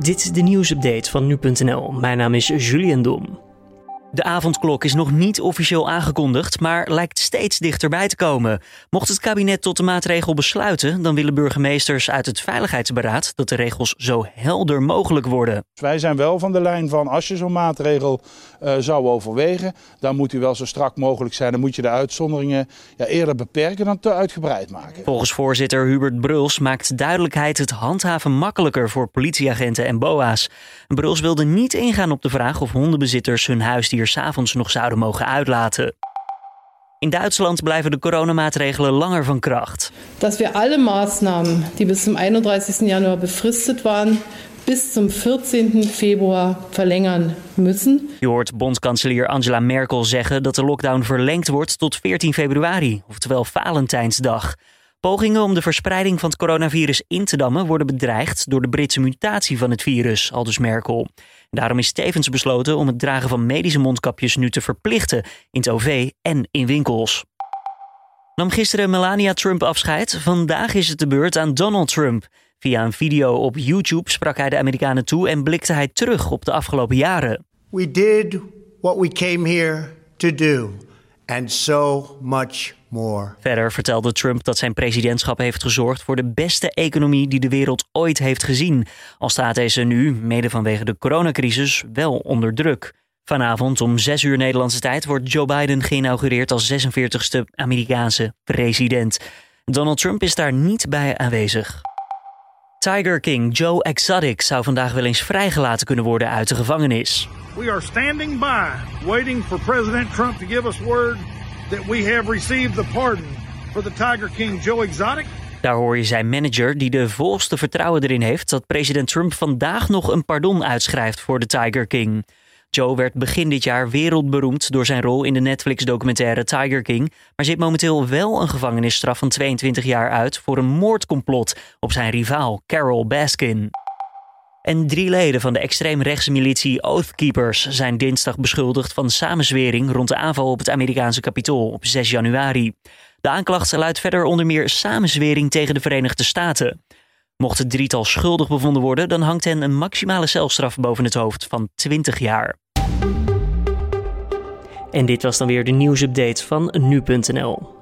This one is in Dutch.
Dit is de nieuwsupdate van nu.nl. Mijn naam is Julian Dom. De avondklok is nog niet officieel aangekondigd, maar lijkt steeds dichterbij te komen. Mocht het kabinet tot de maatregel besluiten, dan willen burgemeesters uit het Veiligheidsberaad dat de regels zo helder mogelijk worden. Wij zijn wel van de lijn van als je zo'n maatregel uh, zou overwegen, dan moet die wel zo strak mogelijk zijn. Dan moet je de uitzonderingen ja, eerder beperken dan te uitgebreid maken. Volgens voorzitter Hubert Bruls maakt duidelijkheid het handhaven makkelijker voor politieagenten en BOA's. Bruls wilde niet ingaan op de vraag of hondenbezitters hun huisdier s'avonds nog zouden mogen uitlaten. In Duitsland blijven de coronamaatregelen langer van kracht. Dat we alle Maßnahmen, die bis zum 31. Januar befristet waren, bis zum 14. Februar verlängern müssen. Je hoort bondskanselier Angela Merkel zeggen dat de lockdown verlengd wordt tot 14 februari, oftewel Valentijnsdag. Pogingen om de verspreiding van het coronavirus in te dammen worden bedreigd door de Britse mutatie van het virus, aldus Merkel. Daarom is tevens besloten om het dragen van medische mondkapjes nu te verplichten in het OV en in winkels. Nam gisteren Melania Trump afscheid. Vandaag is het de beurt aan Donald Trump. Via een video op YouTube sprak hij de Amerikanen toe en blikte hij terug op de afgelopen jaren. We did what we came here to do and so much more. Verder vertelde Trump dat zijn presidentschap heeft gezorgd voor de beste economie die de wereld ooit heeft gezien. Al staat deze nu, mede vanwege de coronacrisis, wel onder druk. Vanavond om 6 uur Nederlandse tijd wordt Joe Biden geïnaugureerd als 46ste Amerikaanse president. Donald Trump is daar niet bij aanwezig. Tiger King Joe Exotic zou vandaag wel eens vrijgelaten kunnen worden uit de gevangenis. We are standing by, waiting for President Trump to give us word that we have received the pardon for the Tiger King Joe Exotic. Daar hoor je zijn manager die de volste vertrouwen erin heeft dat president Trump vandaag nog een pardon uitschrijft voor de Tiger King. Joe werd begin dit jaar wereldberoemd door zijn rol in de Netflix-documentaire Tiger King, maar zit momenteel wel een gevangenisstraf van 22 jaar uit voor een moordcomplot op zijn rivaal Carol Baskin. En drie leden van de extreemrechtse militie Oathkeepers zijn dinsdag beschuldigd van samenzwering rond de aanval op het Amerikaanse kapitool op 6 januari. De aanklacht luidt verder onder meer samenzwering tegen de Verenigde Staten. Mocht het drietal schuldig bevonden worden, dan hangt hen een maximale celstraf boven het hoofd van 20 jaar. En dit was dan weer de nieuwsupdate van nu.nl.